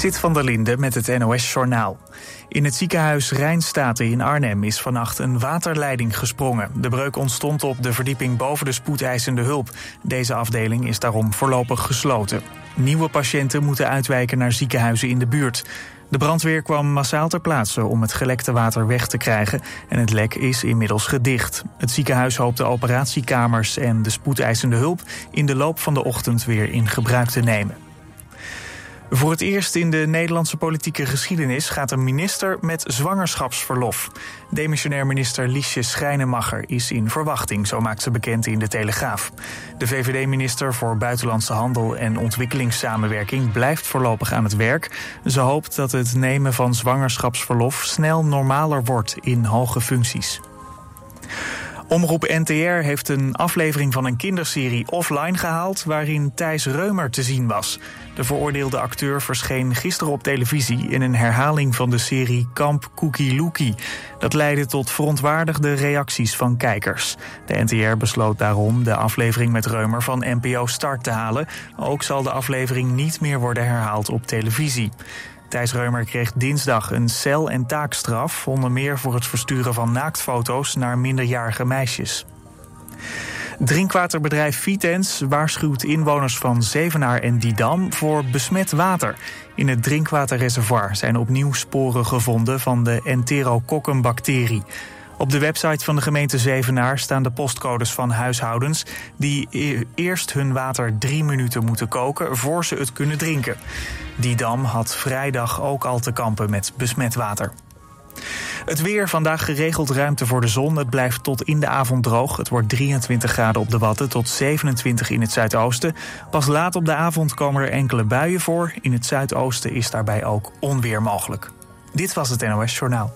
Zit van der Linde met het NOS-journaal. In het ziekenhuis Rijnstaten in Arnhem is vannacht een waterleiding gesprongen. De breuk ontstond op de verdieping boven de spoedeisende hulp. Deze afdeling is daarom voorlopig gesloten. Nieuwe patiënten moeten uitwijken naar ziekenhuizen in de buurt. De brandweer kwam massaal ter plaatse om het gelekte water weg te krijgen en het lek is inmiddels gedicht. Het ziekenhuis hoopt de operatiekamers en de spoedeisende hulp in de loop van de ochtend weer in gebruik te nemen. Voor het eerst in de Nederlandse politieke geschiedenis gaat een minister met zwangerschapsverlof. Demissionair minister Liesje Schrijnemacher is in verwachting, zo maakt ze bekend in de Telegraaf. De VVD-minister voor Buitenlandse Handel en Ontwikkelingssamenwerking blijft voorlopig aan het werk. Ze hoopt dat het nemen van zwangerschapsverlof snel normaler wordt in hoge functies. Omroep NTR heeft een aflevering van een kinderserie offline gehaald waarin Thijs Reumer te zien was. De veroordeelde acteur verscheen gisteren op televisie in een herhaling van de serie Kamp Cookie Lookie. Dat leidde tot verontwaardigde reacties van kijkers. De NTR besloot daarom de aflevering met Reumer van NPO Start te halen. Ook zal de aflevering niet meer worden herhaald op televisie. Thijs Reumer kreeg dinsdag een cel- en taakstraf, onder meer voor het versturen van naaktfoto's naar minderjarige meisjes. Drinkwaterbedrijf Vitens waarschuwt inwoners van Zevenaar en Didam voor besmet water. In het drinkwaterreservoir zijn opnieuw sporen gevonden van de enterokokkenbacterie. Op de website van de gemeente Zevenaar staan de postcodes van huishoudens die e- eerst hun water drie minuten moeten koken voor ze het kunnen drinken. Die dam had vrijdag ook al te kampen met besmet water. Het weer, vandaag geregeld ruimte voor de zon. Het blijft tot in de avond droog. Het wordt 23 graden op de Watten tot 27 in het zuidoosten. Pas laat op de avond komen er enkele buien voor. In het zuidoosten is daarbij ook onweer mogelijk. Dit was het NOS Journaal.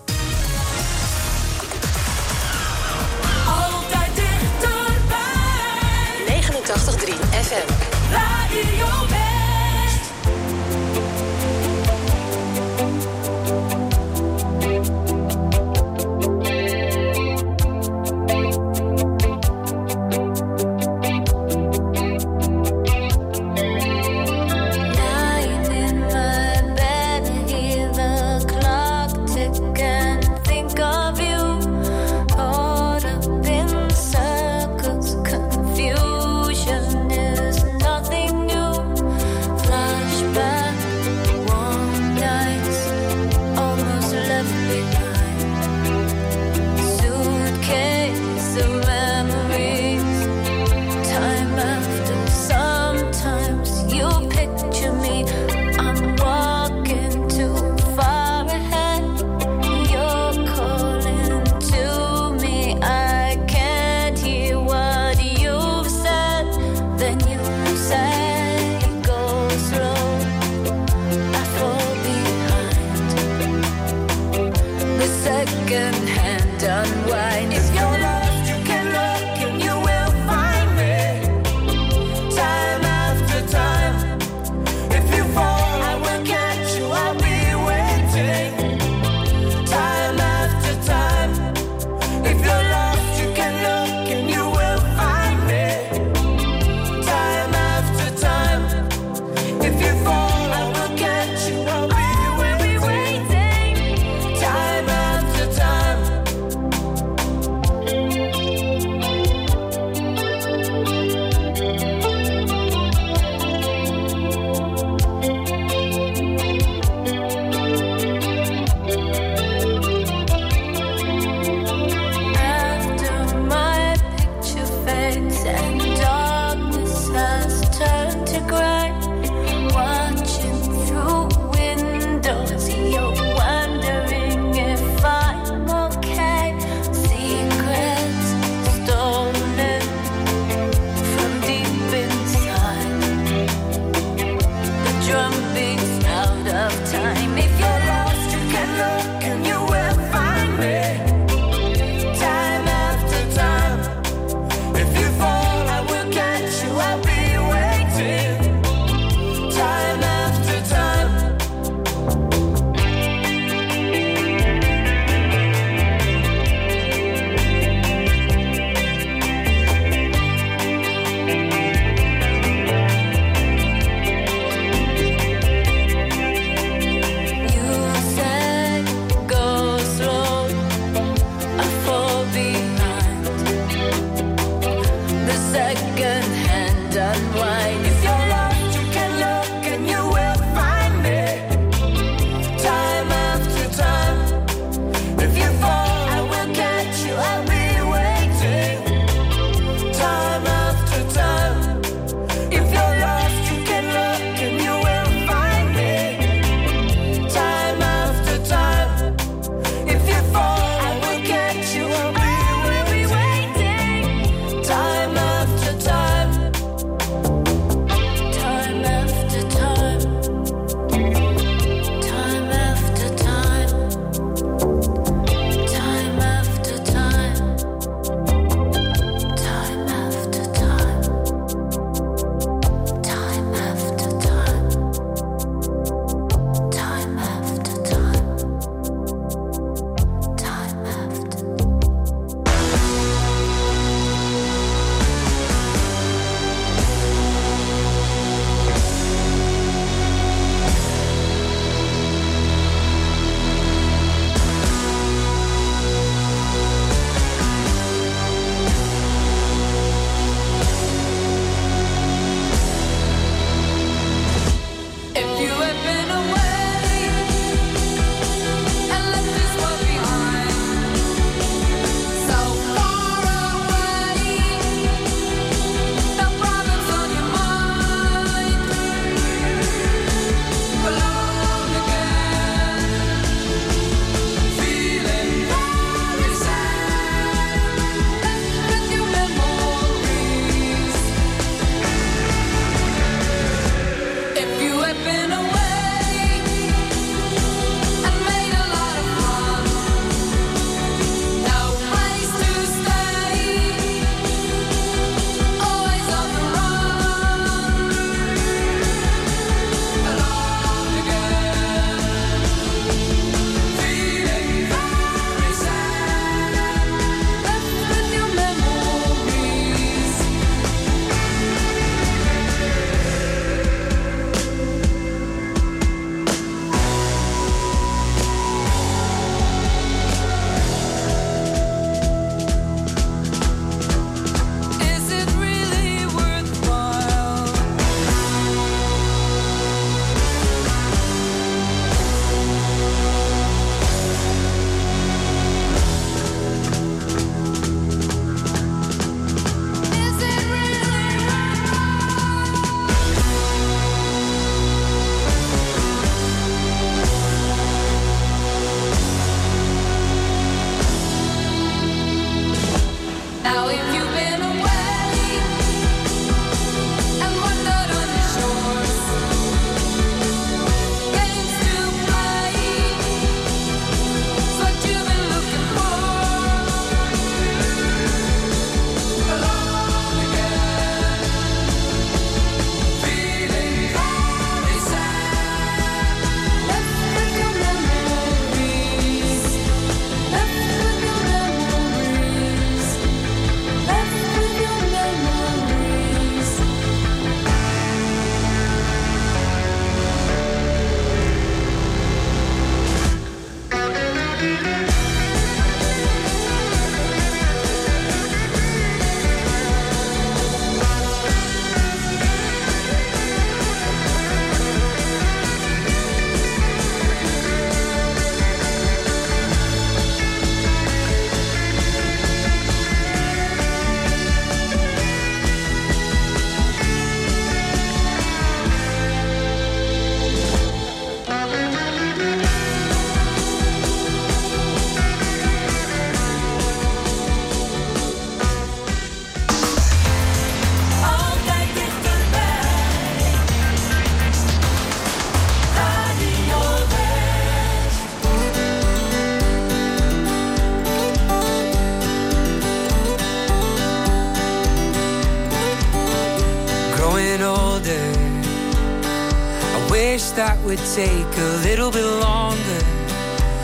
Take a little bit longer,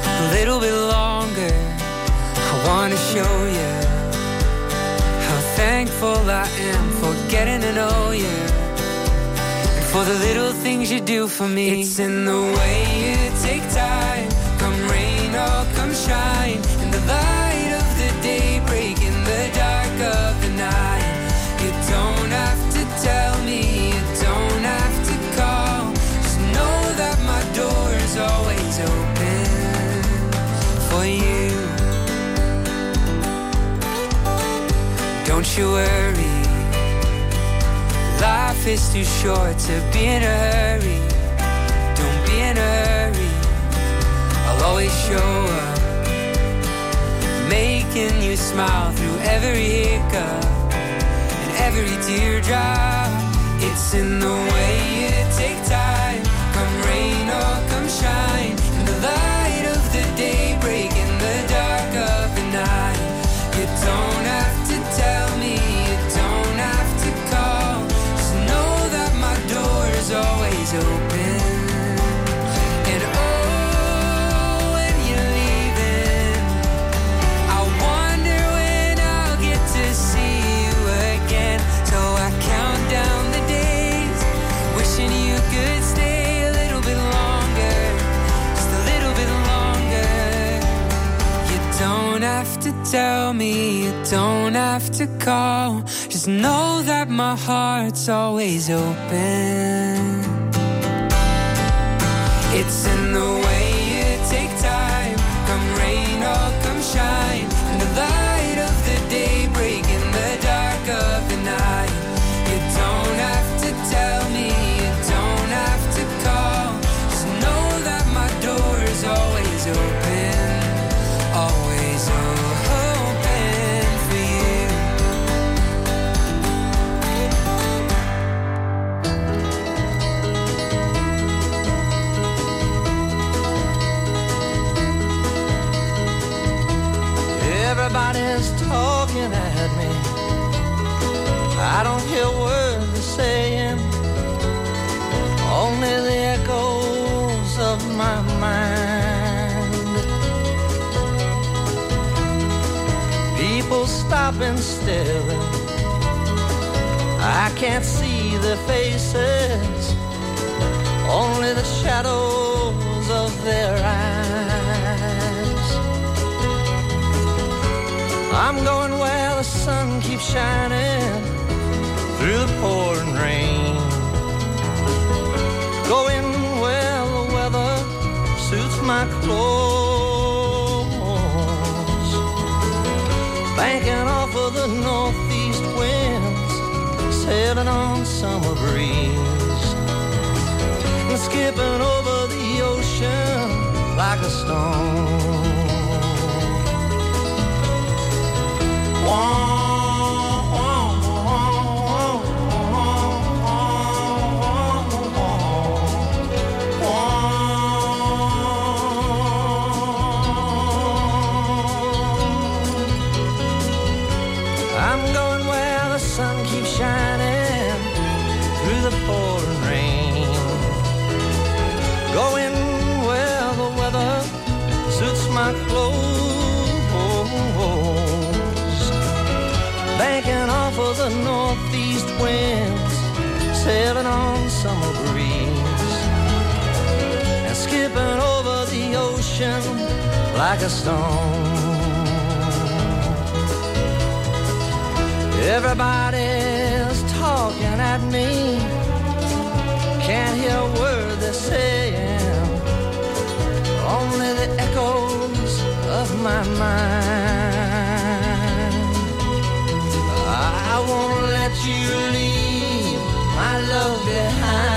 a little bit longer. I wanna show you how thankful I am for getting to know you. And for the little things you do for me. It's in the way you take time, come rain or come shine. Worry, life is too short to be in a hurry. Don't be in a hurry, I'll always show up. Making you smile through every hiccup and every teardrop. It's in the way you tell me, you don't have to call. Just know that my heart's always open. It's in the way I don't hear words they're saying, only the echoes of my mind. People stop and stare. I can't see their faces, only the shadows of their eyes. I'm going where the sun keeps shining through the pouring rain. Going where the weather suits my clothes. Banking off of the northeast winds, sailing on summer breeze. And skipping over the ocean like a stone. I'm sailing on summer breeze. And skipping over the ocean like a stone. Everybody's talking at me. Can't hear a word they're saying. Only the echoes of my mind. I won't let you leave love behind.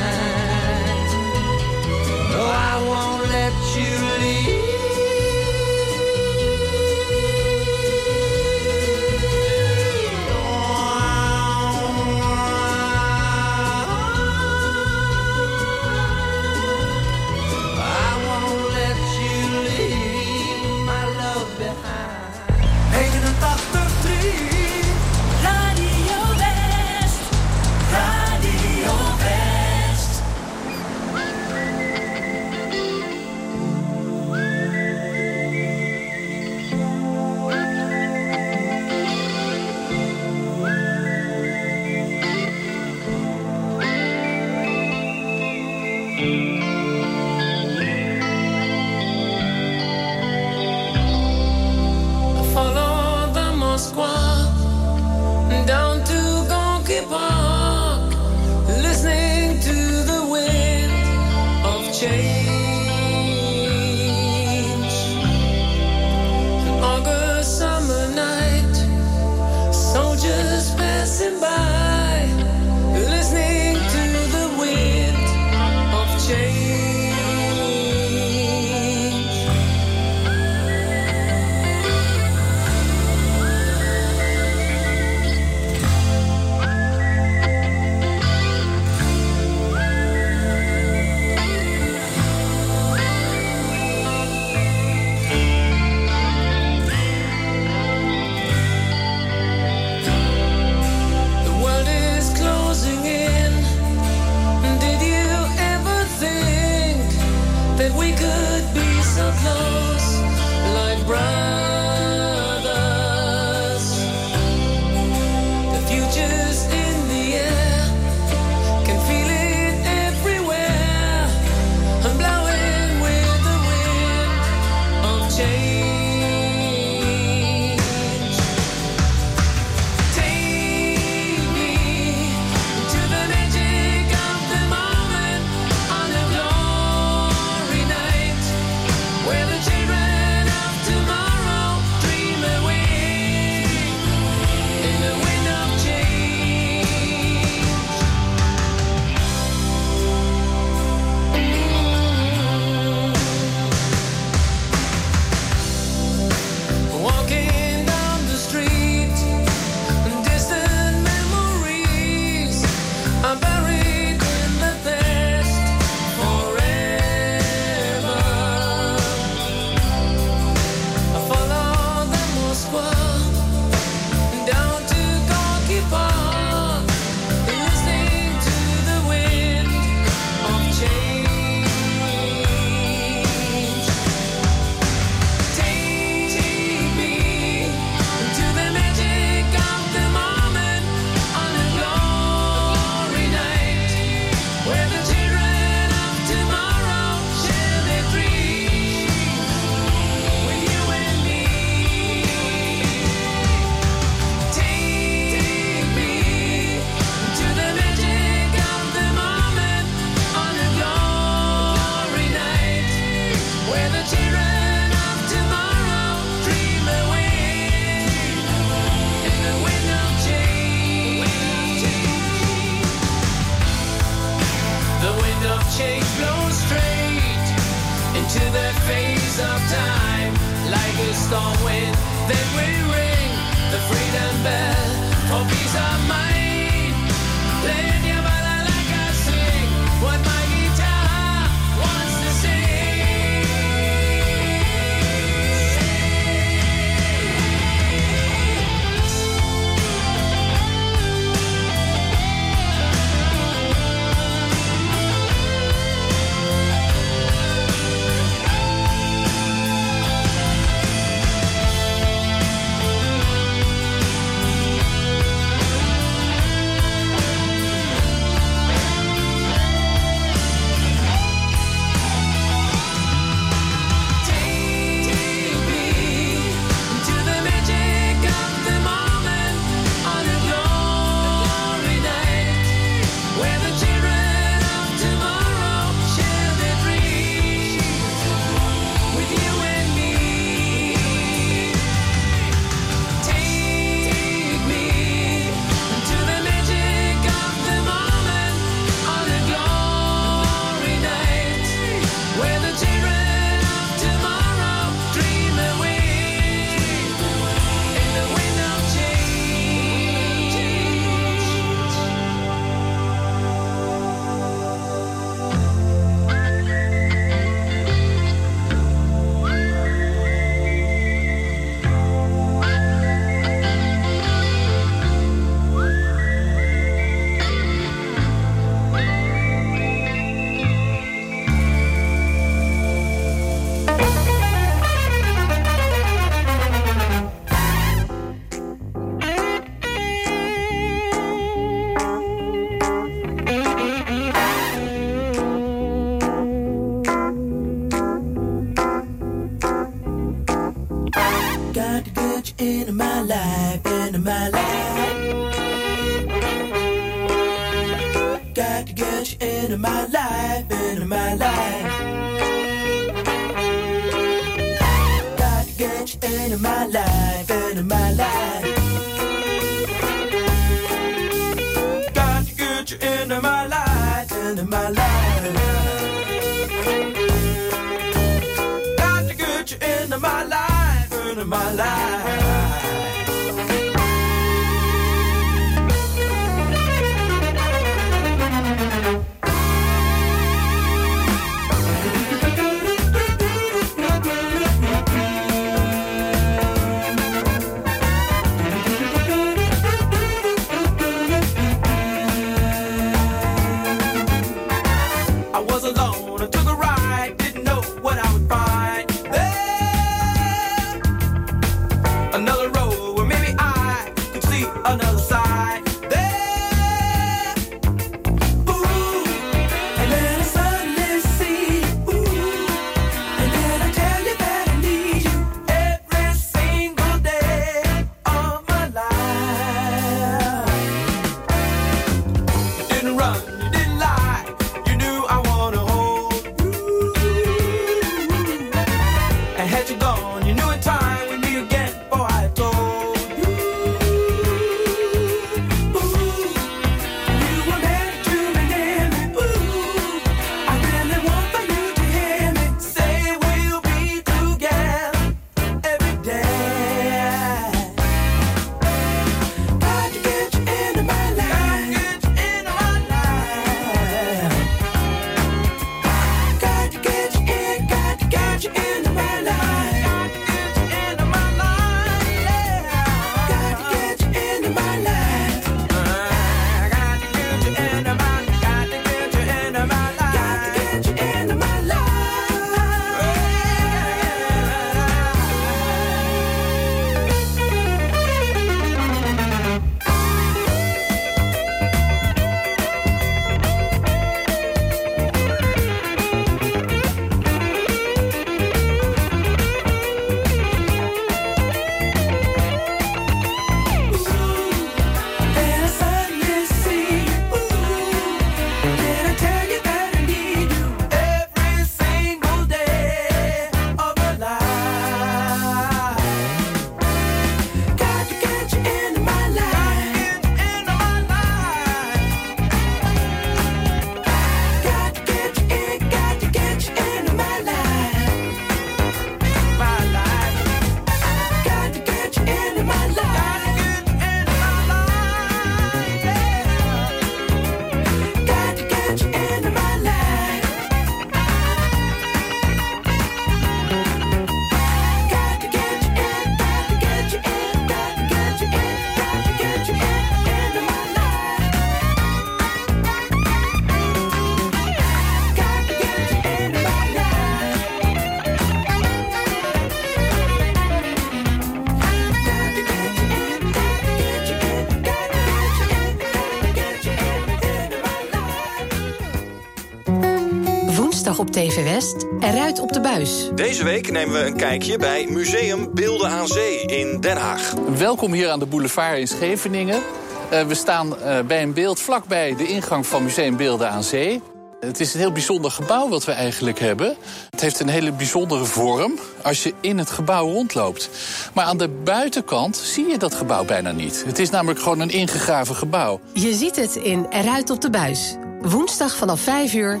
West en Ruit op de Buis. Deze week nemen we een kijkje bij Museum Beelden aan Zee in Den Haag. Welkom hier aan de boulevard in Scheveningen. Eh, we staan eh, bij een beeld vlakbij de ingang van Museum Beelden aan Zee. Het is een heel bijzonder gebouw wat we eigenlijk hebben. Het heeft een hele bijzondere vorm als je in het gebouw rondloopt. Maar aan de buitenkant zie je dat gebouw bijna niet. Het is namelijk gewoon een ingegraven gebouw. Je ziet het in Eruit op de Buis. Woensdag vanaf 5 uur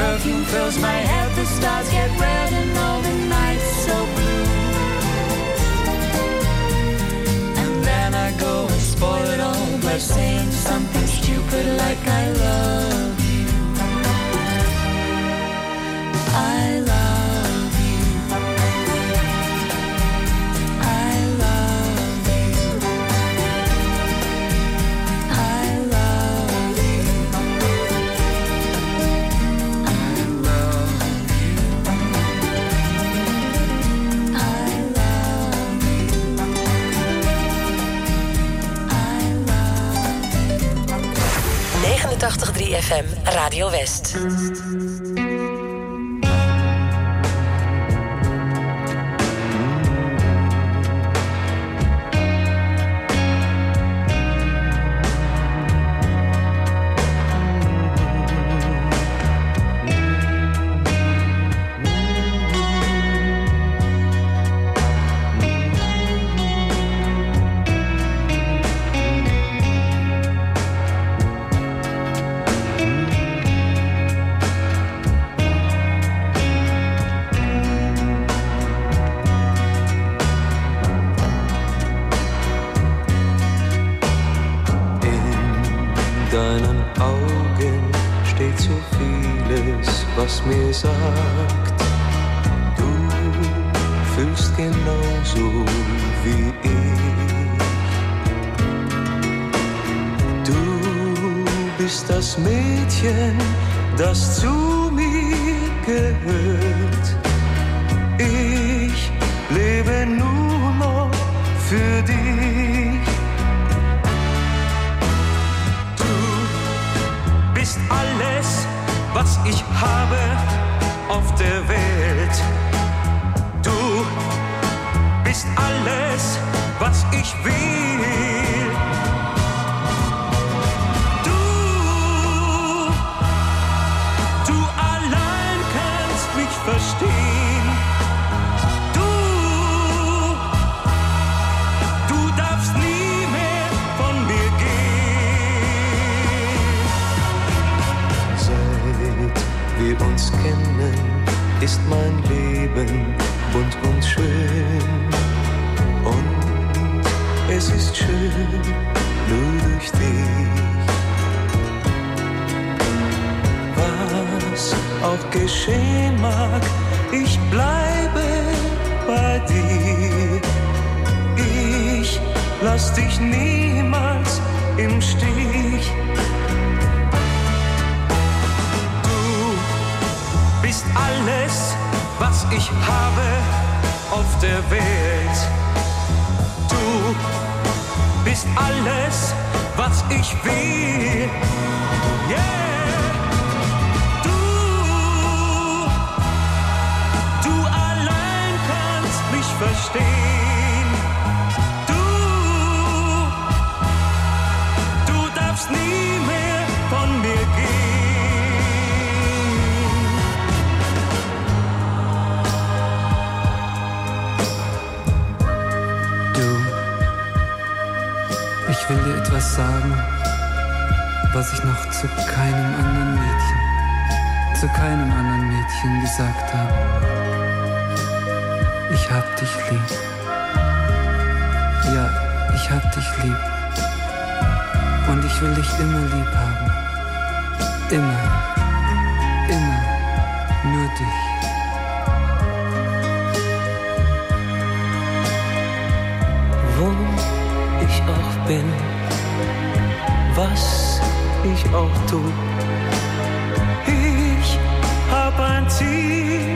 perfume fills my head, the stars get red and all the nights so blue. And then I go and spoil it all by saying something stupid like I love you. I love FM, Radio West. Was mir sagt, du fühlst genauso wie ich. Du bist das Mädchen, das zu mir gehört. Ich lebe nur noch für dich. Du bist alles, was ich habe auf der Welt. Leben bunt und schön. Und es ist schön, nur durch dich. Was auch geschehen mag, ich bleibe bei dir. Ich lass dich niemals im Stich. Du bist alles, was ich habe auf der Welt. Du bist alles, was ich will. Yeah. Du, du allein kannst mich verstehen. Will dir etwas sagen, was ich noch zu keinem anderen Mädchen, zu keinem anderen Mädchen gesagt habe. Ich hab dich lieb. Ja, ich hab dich lieb. Und ich will dich immer lieb haben. Immer. Bin, was ich auch tu. Ich hab ein Ziel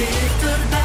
dichterbij.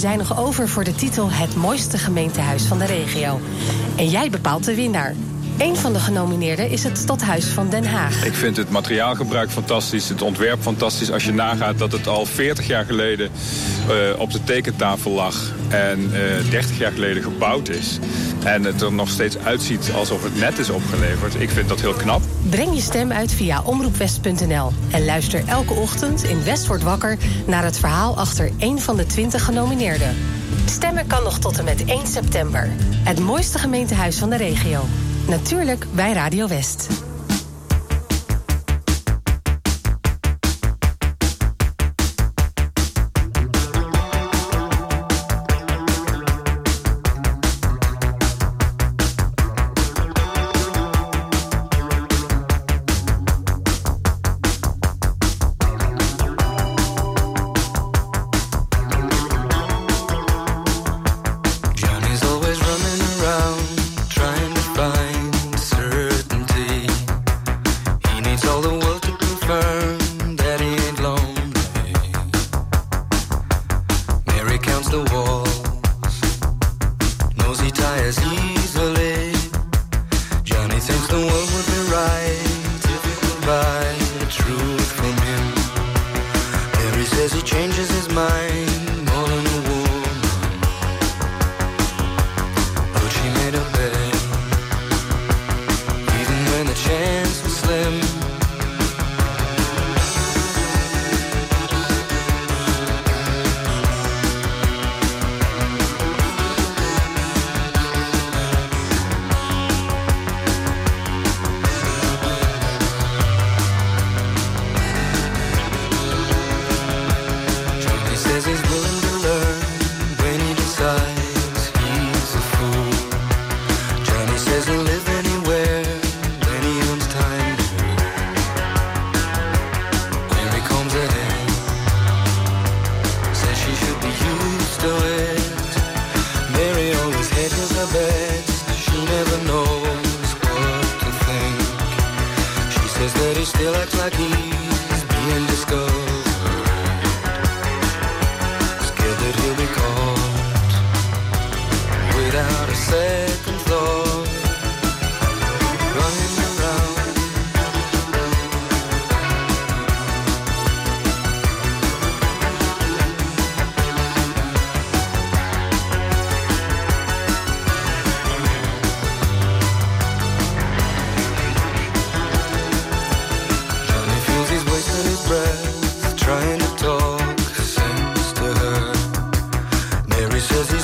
We zijn nog over voor de titel Het mooiste gemeentehuis van de regio. En jij bepaalt de winnaar. Een van de genomineerden is het Stadhuis van Den Haag. Ik vind het materiaalgebruik fantastisch, het ontwerp fantastisch. Als je nagaat dat het al 40 jaar geleden eh, op de tekentafel lag en eh, 30 jaar geleden gebouwd is. En het er nog steeds uitziet alsof het net is opgeleverd. Ik vind dat heel knap. Breng je stem uit via omroepwest.nl. En luister elke ochtend in West wordt wakker... naar het verhaal achter één van de 20 genomineerden. Stemmen kan nog tot en met 1 september. Het mooiste gemeentehuis van de regio. Natuurlijk bij Radio West. Mary says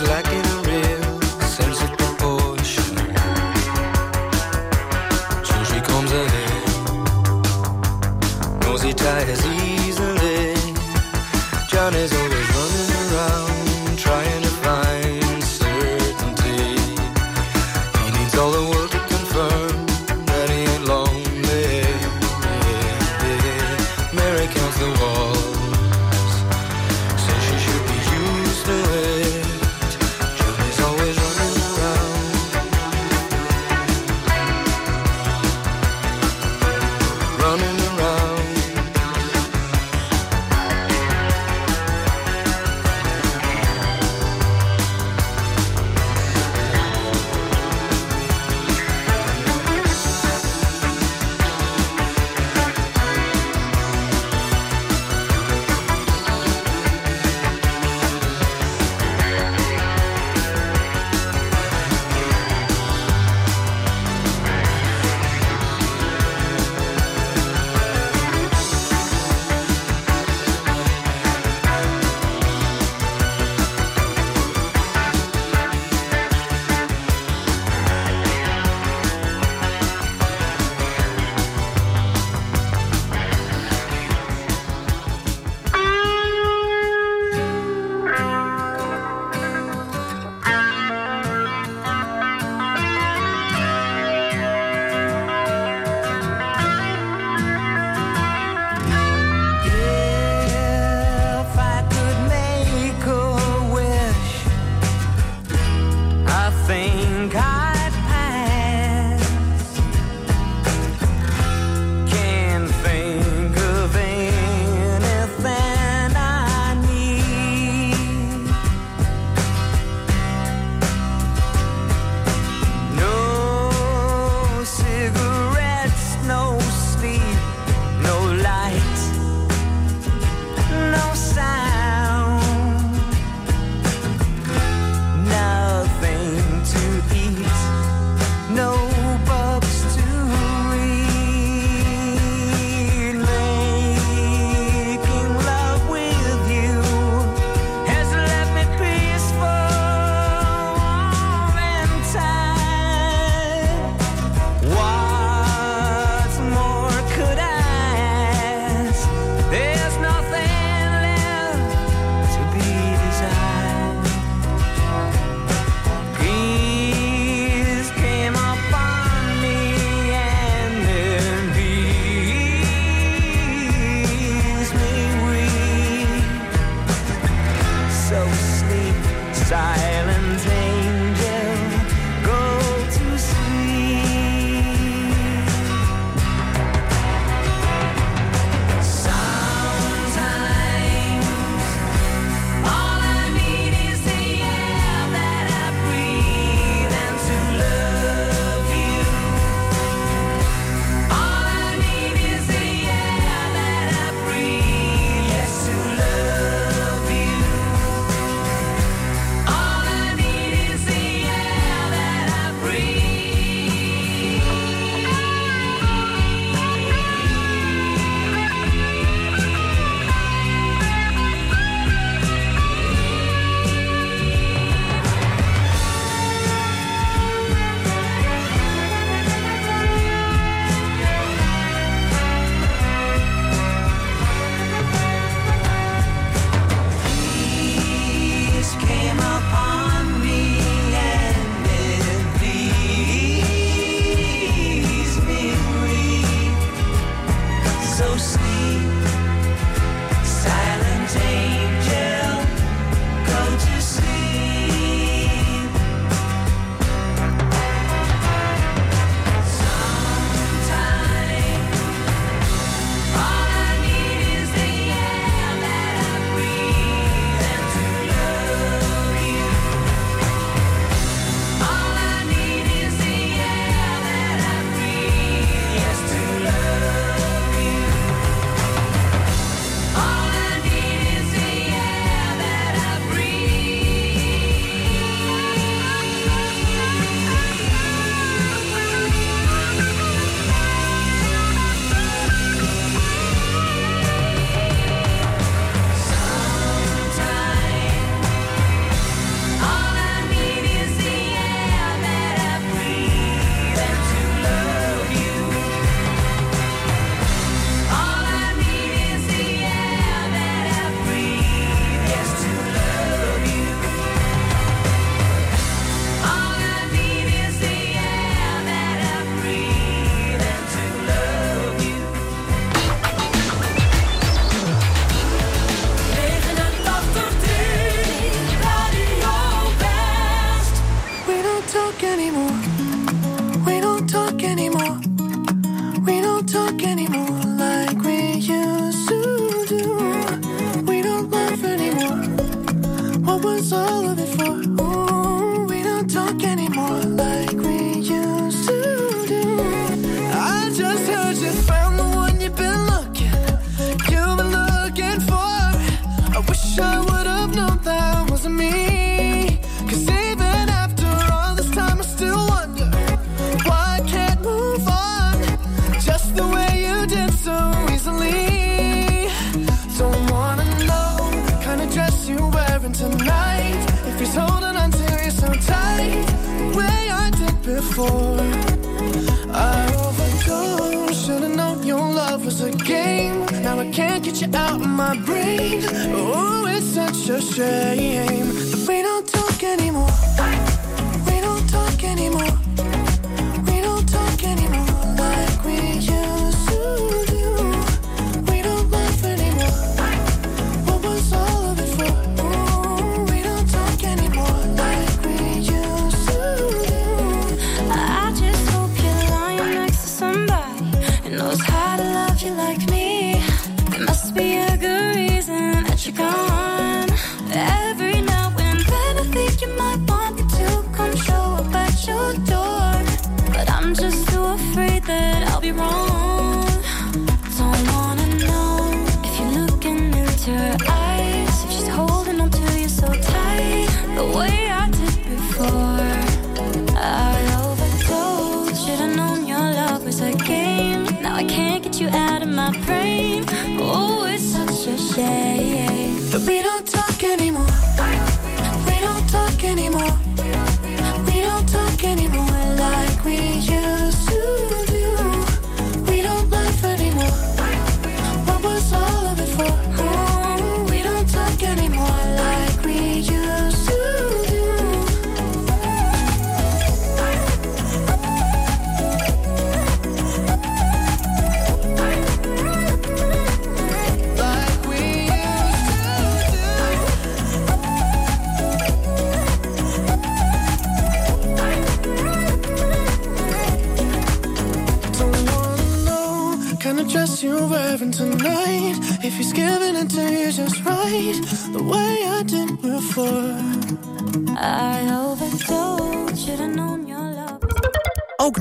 追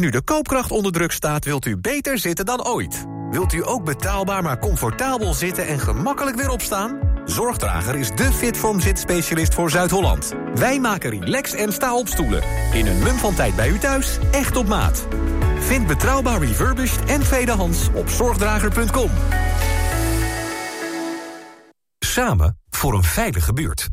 nu de koopkracht onder druk staat, wilt u beter zitten dan ooit. Wilt u ook betaalbaar maar comfortabel zitten en gemakkelijk weer opstaan? Zorgdrager is de Fitform zitspecialist voor Zuid-Holland. Wij maken relax- en sta-opstoelen. In een mum van tijd bij u thuis, echt op maat. Vind betrouwbaar refurbished en tweedehands op zorgdrager.com. Samen voor een veilige buurt.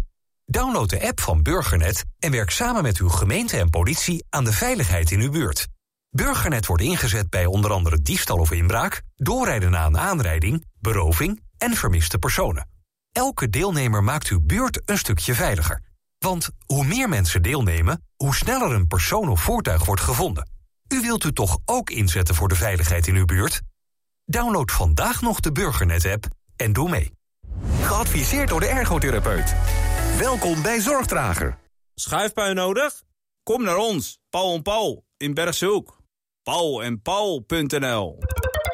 Download de app van Burgernet en werk samen met uw gemeente en politie aan de veiligheid in uw buurt. Burgernet wordt ingezet bij onder andere diefstal of inbraak, doorrijden na een aanrijding, beroving en vermiste personen. Elke deelnemer maakt uw buurt een stukje veiliger. Want hoe meer mensen deelnemen, hoe sneller een persoon of voertuig wordt gevonden. U wilt u toch ook inzetten voor de veiligheid in uw buurt? Download vandaag nog de Burgernet-app en doe mee. Geadviseerd door de ergotherapeut. Welkom bij Zorgdrager. Schuifpui nodig? Kom naar ons, Paul en Paul in Bergshoek. Paul en Paul.nl